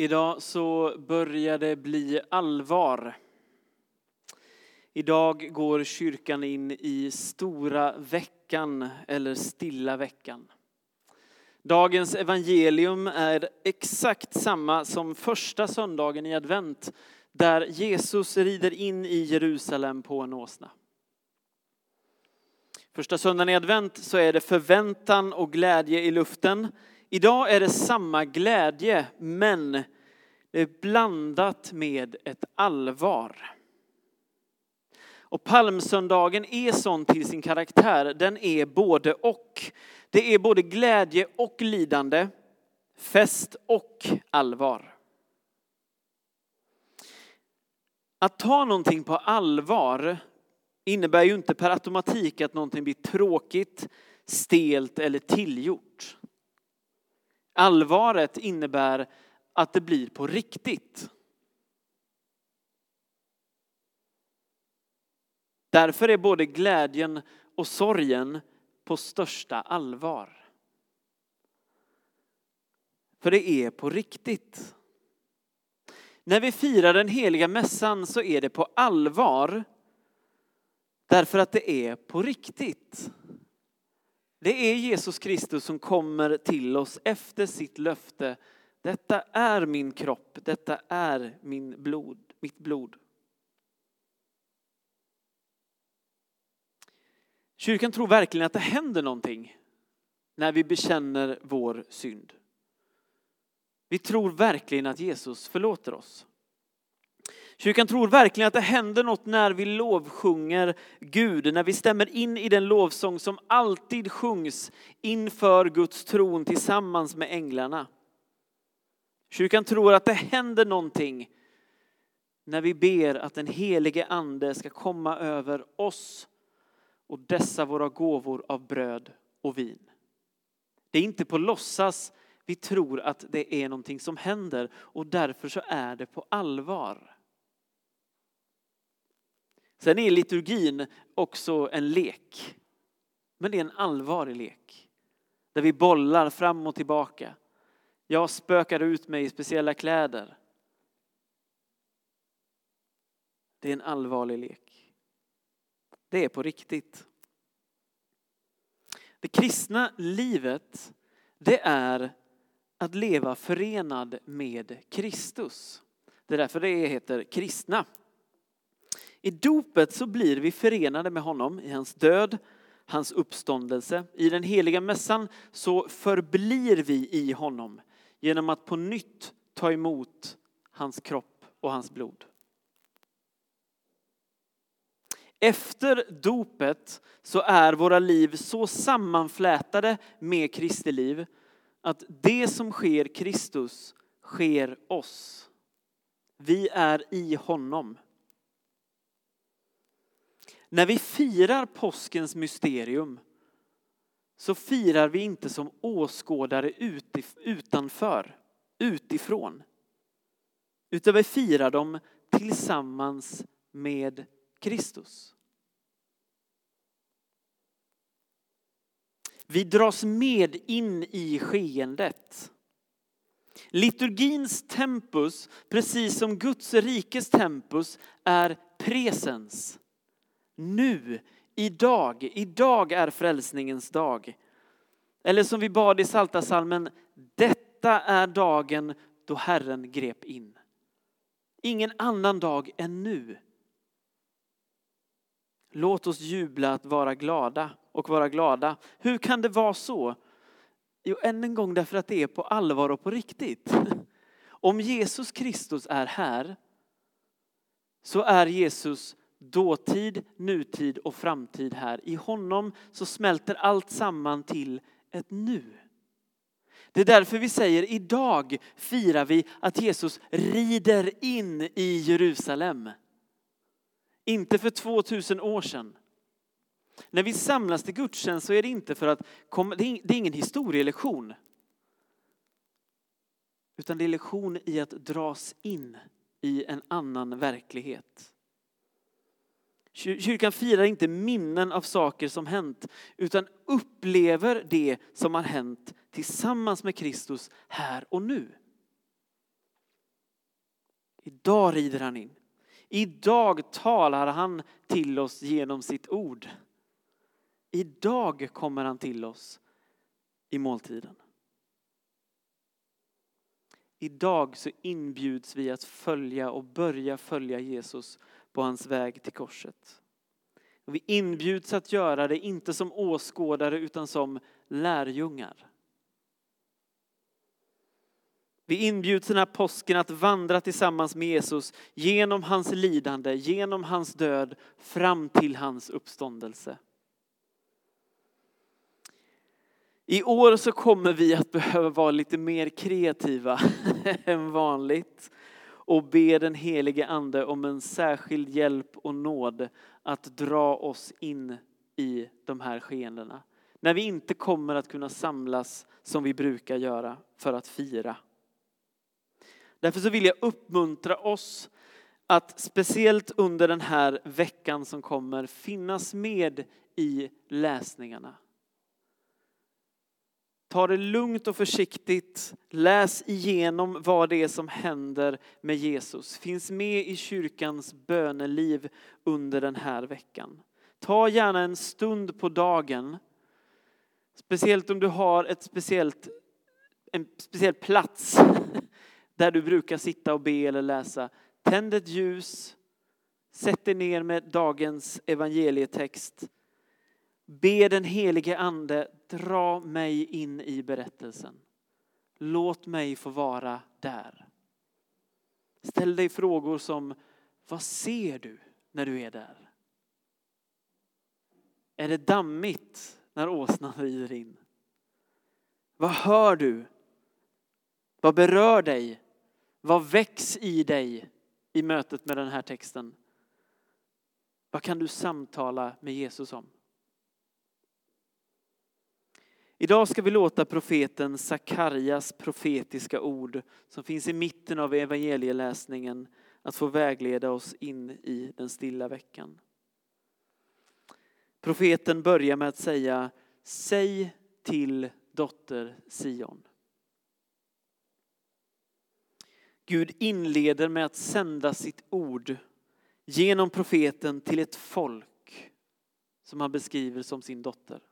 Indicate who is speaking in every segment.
Speaker 1: Idag så börjar det bli allvar. Idag går kyrkan in i stora veckan eller stilla veckan. Dagens evangelium är exakt samma som första söndagen i advent där Jesus rider in i Jerusalem på en åsna. Första söndagen i advent så är det förväntan och glädje i luften. Idag är det samma glädje, men det är blandat med ett allvar. Och palmsöndagen är sån till sin karaktär. Den är både och. Det är både glädje och lidande, fest och allvar. Att ta någonting på allvar innebär ju inte per automatik att någonting blir tråkigt, stelt eller tillgjort. Allvaret innebär att det blir på riktigt. Därför är både glädjen och sorgen på största allvar. För det är på riktigt. När vi firar den heliga mässan så är det på allvar därför att det är på riktigt. Det är Jesus Kristus som kommer till oss efter sitt löfte. Detta är min kropp, detta är min blod, mitt blod. Kyrkan tror verkligen att det händer någonting när vi bekänner vår synd. Vi tror verkligen att Jesus förlåter oss. Kyrkan tror verkligen att det händer något när vi lovsjunger Gud, när vi stämmer in i den lovsång som alltid sjungs inför Guds tron tillsammans med änglarna. Kyrkan tror att det händer någonting när vi ber att den helige ande ska komma över oss och dessa våra gåvor av bröd och vin. Det är inte på låtsas vi tror att det är någonting som händer och därför så är det på allvar. Sen är liturgin också en lek. Men det är en allvarlig lek. Där vi bollar fram och tillbaka. Jag spökar ut mig i speciella kläder. Det är en allvarlig lek. Det är på riktigt. Det kristna livet, det är att leva förenad med Kristus. Det är därför det heter kristna. I dopet så blir vi förenade med honom i hans död, hans uppståndelse. I den heliga mässan så förblir vi i honom genom att på nytt ta emot hans kropp och hans blod. Efter dopet så är våra liv så sammanflätade med Kristi liv att det som sker Kristus sker oss. Vi är i honom. När vi firar påskens mysterium så firar vi inte som åskådare utanför, utifrån. Utan vi firar dem tillsammans med Kristus. Vi dras med in i skeendet. Liturgins tempus, precis som Guds rikes tempus, är presens. Nu, idag, idag är frälsningens dag. Eller som vi bad i Saltasalmen, detta är dagen då Herren grep in. Ingen annan dag än nu. Låt oss jubla att vara glada och vara glada. Hur kan det vara så? Jo, än en gång därför att det är på allvar och på riktigt. Om Jesus Kristus är här så är Jesus dåtid, nutid och framtid här. I honom så smälter allt samman till ett nu. Det är därför vi säger idag firar vi att Jesus rider in i Jerusalem. Inte för 2000 år sedan. När vi samlas till gudstjänst så är det inte för att, det är ingen historielektion. Utan det är lektion i att dras in i en annan verklighet. Kyrkan firar inte minnen av saker som hänt utan upplever det som har hänt tillsammans med Kristus här och nu. Idag rider han in. Idag talar han till oss genom sitt ord. Idag kommer han till oss i måltiden. Idag så inbjuds vi att följa och börja följa Jesus på hans väg till korset. Och vi inbjuds att göra det inte som åskådare utan som lärjungar. Vi inbjuds den här påsken att vandra tillsammans med Jesus genom hans lidande, genom hans död, fram till hans uppståndelse. I år så kommer vi att behöva vara lite mer kreativa än vanligt och be den helige ande om en särskild hjälp och nåd att dra oss in i de här skeendena. När vi inte kommer att kunna samlas som vi brukar göra för att fira. Därför så vill jag uppmuntra oss att speciellt under den här veckan som kommer finnas med i läsningarna. Ta det lugnt och försiktigt. Läs igenom vad det är som händer med Jesus. Finns med i kyrkans böneliv under den här veckan. Ta gärna en stund på dagen. Speciellt om du har ett speciellt, en speciell plats där du brukar sitta och be eller läsa. Tänd ett ljus. Sätt dig ner med dagens evangelietext. Be den helige ande dra mig in i berättelsen. Låt mig få vara där. Ställ dig frågor som, vad ser du när du är där? Är det dammigt när åsnan rider in? Vad hör du? Vad berör dig? Vad väcks i dig i mötet med den här texten? Vad kan du samtala med Jesus om? Idag ska vi låta profeten Sakarjas profetiska ord som finns i mitten av evangelieläsningen att få vägleda oss in i den stilla veckan. Profeten börjar med att säga Säg till dotter Sion. Gud inleder med att sända sitt ord genom profeten till ett folk som han beskriver som sin dotter.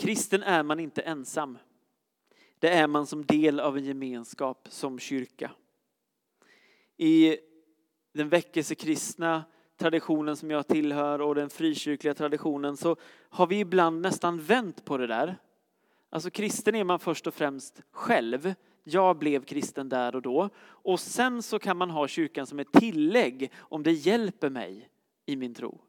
Speaker 1: Kristen är man inte ensam. Det är man som del av en gemenskap som kyrka. I den väckelsekristna traditionen som jag tillhör och den frikyrkliga traditionen så har vi ibland nästan vänt på det där. Alltså kristen är man först och främst själv. Jag blev kristen där och då. Och sen så kan man ha kyrkan som ett tillägg om det hjälper mig i min tro.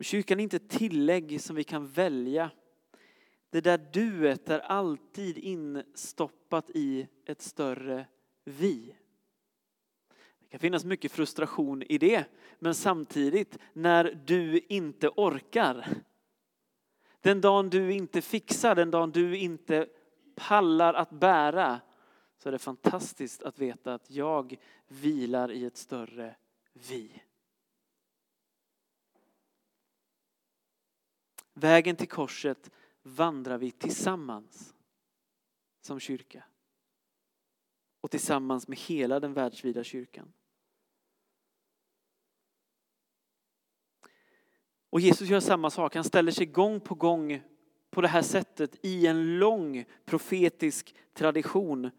Speaker 1: Kyrkan är inte ett tillägg som vi kan välja. Det där duet är alltid instoppat i ett större vi. Det kan finnas mycket frustration i det, men samtidigt när du inte orkar. Den dagen du inte fixar, den dagen du inte pallar att bära, så är det fantastiskt att veta att jag vilar i ett större vi. Vägen till korset vandrar vi tillsammans som kyrka. Och tillsammans med hela den världsvida kyrkan. Och Jesus gör samma sak. Han ställer sig gång på gång på det här sättet i en lång profetisk tradition.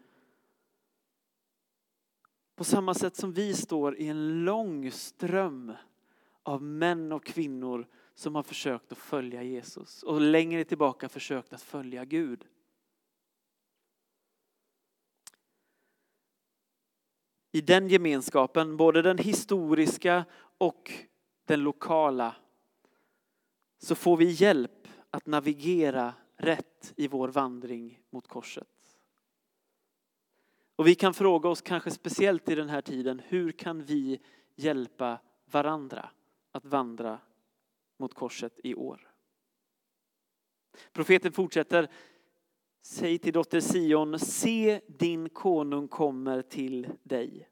Speaker 1: På samma sätt som vi står i en lång ström av män och kvinnor som har försökt att följa Jesus och längre tillbaka försökt att följa Gud. I den gemenskapen, både den historiska och den lokala, så får vi hjälp att navigera rätt i vår vandring mot korset. Och vi kan fråga oss, kanske speciellt i den här tiden, hur kan vi hjälpa varandra att vandra mot korset i år. Profeten fortsätter. Säg till dotter Sion, se din konung kommer till dig.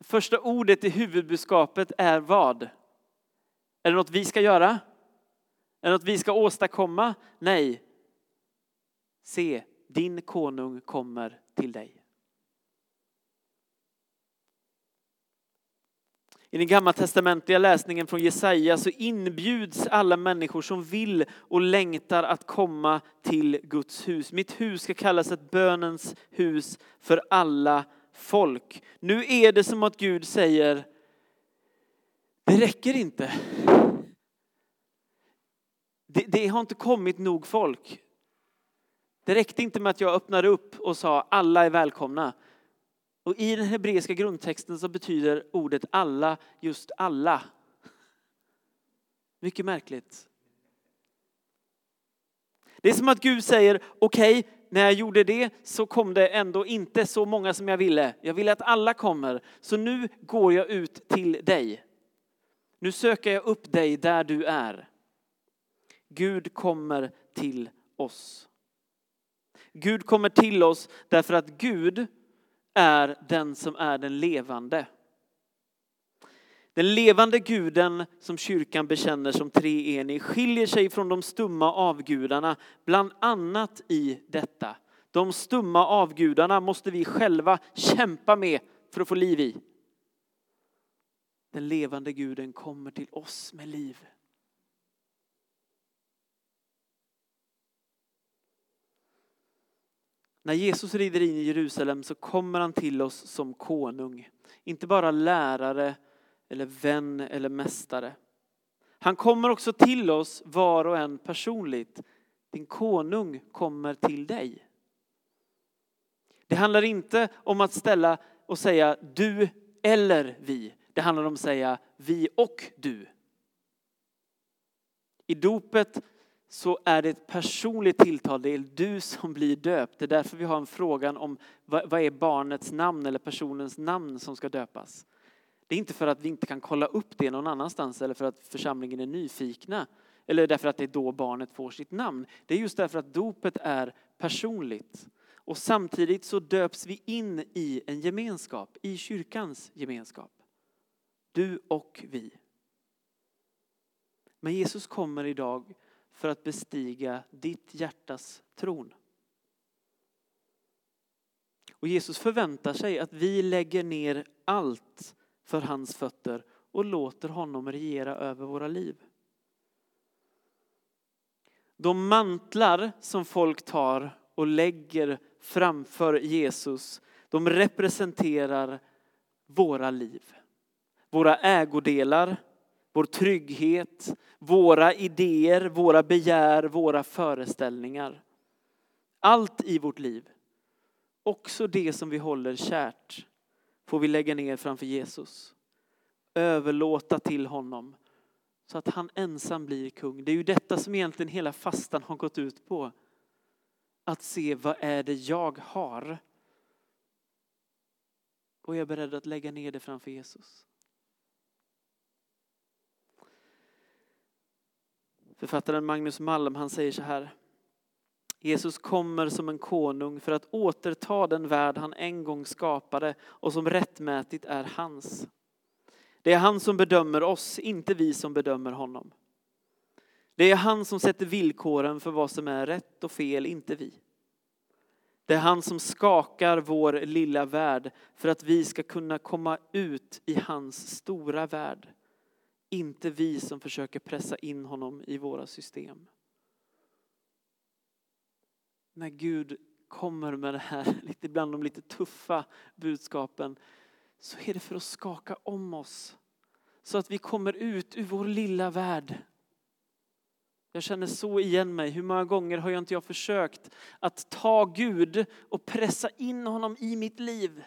Speaker 1: Första ordet i huvudbudskapet är vad? Är det något vi ska göra? Är det något vi ska åstadkomma? Nej. Se, din konung kommer till dig. I den gammaltestamentliga läsningen från Jesaja så inbjuds alla människor som vill och längtar att komma till Guds hus. Mitt hus ska kallas ett bönens hus för alla folk. Nu är det som att Gud säger, det räcker inte. Det, det har inte kommit nog folk. Det räckte inte med att jag öppnade upp och sa alla är välkomna. Och i den hebreiska grundtexten så betyder ordet alla just alla. Mycket märkligt. Det är som att Gud säger, okej, okay, när jag gjorde det så kom det ändå inte så många som jag ville. Jag ville att alla kommer, så nu går jag ut till dig. Nu söker jag upp dig där du är. Gud kommer till oss. Gud kommer till oss därför att Gud är den som är den levande. Den levande guden som kyrkan bekänner som treenig skiljer sig från de stumma avgudarna, bland annat i detta. De stumma avgudarna måste vi själva kämpa med för att få liv i. Den levande guden kommer till oss med liv. När Jesus rider in i Jerusalem så kommer han till oss som konung. Inte bara lärare eller vän eller mästare. Han kommer också till oss var och en personligt. Din konung kommer till dig. Det handlar inte om att ställa och säga du eller vi. Det handlar om att säga vi och du. I dopet så är det ett personligt tilltal. Det är du som blir döpt. Det är därför vi har en frågan om vad är barnets namn eller personens namn som ska döpas. Det är inte för att vi inte kan kolla upp det någon annanstans eller för att församlingen är nyfikna eller därför att det är då barnet får sitt namn. Det är just därför att dopet är personligt. Och samtidigt så döps vi in i en gemenskap, i kyrkans gemenskap. Du och vi. Men Jesus kommer idag för att bestiga ditt hjärtas tron. Och Jesus förväntar sig att vi lägger ner allt för hans fötter och låter honom regera över våra liv. De mantlar som folk tar och lägger framför Jesus, de representerar våra liv. Våra ägodelar, vår trygghet, våra idéer, våra begär, våra föreställningar. Allt i vårt liv, också det som vi håller kärt, får vi lägga ner framför Jesus. Överlåta till honom så att han ensam blir kung. Det är ju detta som egentligen hela fastan har gått ut på. Att se vad är det jag har? Och jag är beredd att lägga ner det framför Jesus. Författaren Magnus Malm han säger så här. Jesus kommer som en konung för att återta den värld han en gång skapade och som rättmätigt är hans. Det är han som bedömer oss, inte vi som bedömer honom. Det är han som sätter villkoren för vad som är rätt och fel, inte vi. Det är han som skakar vår lilla värld för att vi ska kunna komma ut i hans stora värld. Inte vi som försöker pressa in honom i våra system. När Gud kommer med det här, lite ibland de lite tuffa budskapen, så är det för att skaka om oss. Så att vi kommer ut ur vår lilla värld. Jag känner så igen mig. Hur många gånger har jag inte jag försökt att ta Gud och pressa in honom i mitt liv?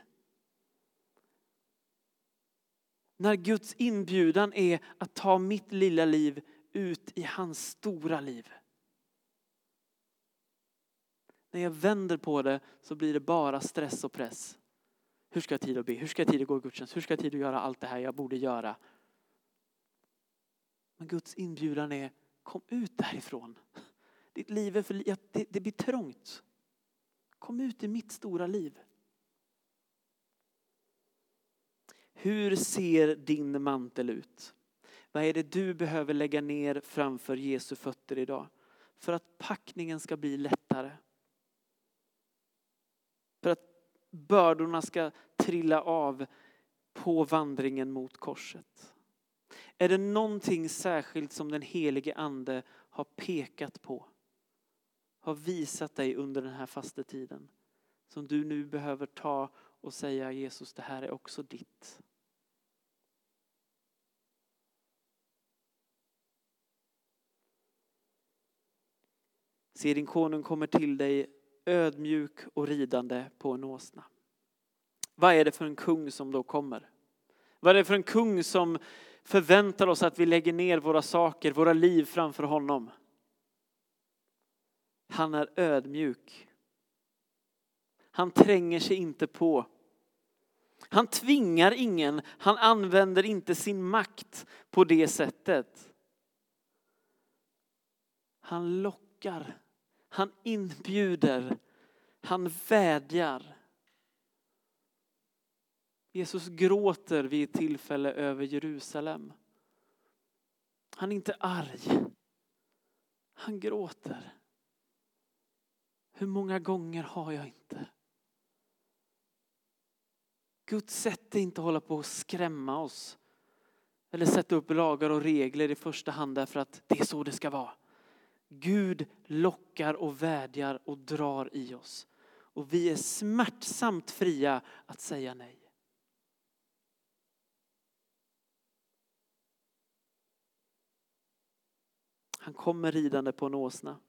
Speaker 1: När Guds inbjudan är att ta mitt lilla liv ut i hans stora liv. När jag vänder på det så blir det bara stress och press. Hur ska jag ha tid att be? Hur ska jag ha tid att gå i gudstjänst? Hur ska jag ha tid att göra allt det här jag borde göra? Men Guds inbjudan är kom ut därifrån. Ditt liv är för, det, det blir trångt. Kom ut i mitt stora liv. Hur ser din mantel ut? Vad är det du behöver lägga ner framför Jesu fötter idag? För att packningen ska bli lättare. För att bördorna ska trilla av på vandringen mot korset. Är det någonting särskilt som den helige ande har pekat på? Har visat dig under den här fastetiden? Som du nu behöver ta och säga Jesus, det här är också ditt. Se din konung kommer till dig ödmjuk och ridande på en åsna. Vad är det för en kung som då kommer? Vad är det för en kung som förväntar oss att vi lägger ner våra saker, våra liv framför honom? Han är ödmjuk. Han tränger sig inte på. Han tvingar ingen, han använder inte sin makt på det sättet. Han lockar, han inbjuder, han vädjar. Jesus gråter vid ett tillfälle över Jerusalem. Han är inte arg. Han gråter. Hur många gånger har jag inte? Guds sätt är inte att hålla på och skrämma oss. Eller sätta upp lagar och regler i första hand därför att det är så det ska vara. Gud lockar och vädjar och drar i oss. Och vi är smärtsamt fria att säga nej. Han kommer ridande på en åsna.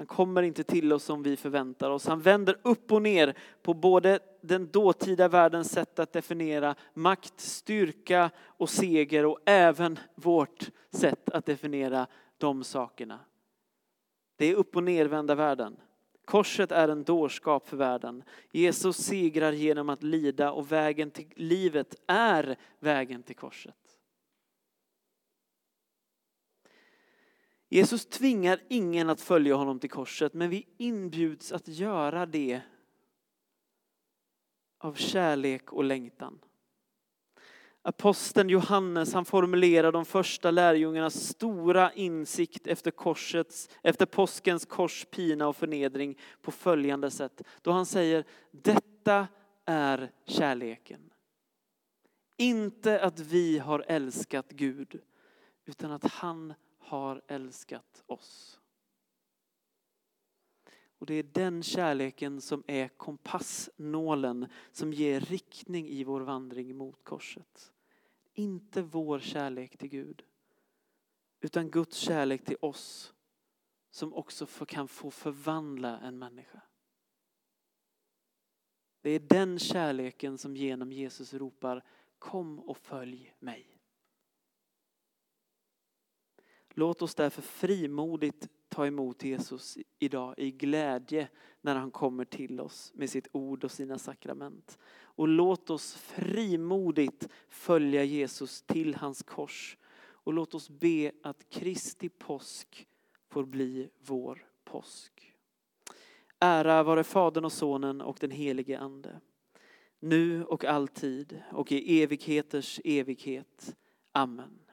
Speaker 1: Han kommer inte till oss som vi förväntar oss. Han vänder upp och ner på både den dåtida världens sätt att definiera makt, styrka och seger och även vårt sätt att definiera de sakerna. Det är upp och nervända världen. Korset är en dårskap för världen. Jesus segrar genom att lida och vägen till livet är vägen till korset. Jesus tvingar ingen att följa honom till korset, men vi inbjuds att göra det av kärlek och längtan. Aposteln Johannes han formulerar de första lärjungarnas stora insikt efter, korsets, efter påskens kors, pina och förnedring på följande sätt. Då han säger detta är kärleken. Inte att vi har älskat Gud utan att han har älskat oss. Och det är den kärleken som är kompassnålen som ger riktning i vår vandring mot korset. Inte vår kärlek till Gud, utan Guds kärlek till oss som också kan få förvandla en människa. Det är den kärleken som genom Jesus ropar kom och följ mig. Låt oss därför frimodigt ta emot Jesus idag i glädje när han kommer till oss med sitt ord och sina sakrament. Och låt oss frimodigt följa Jesus till hans kors. Och låt oss be att Kristi påsk får bli vår påsk. Ära vare Fadern och Sonen och den helige Ande. Nu och alltid och i evigheters evighet. Amen.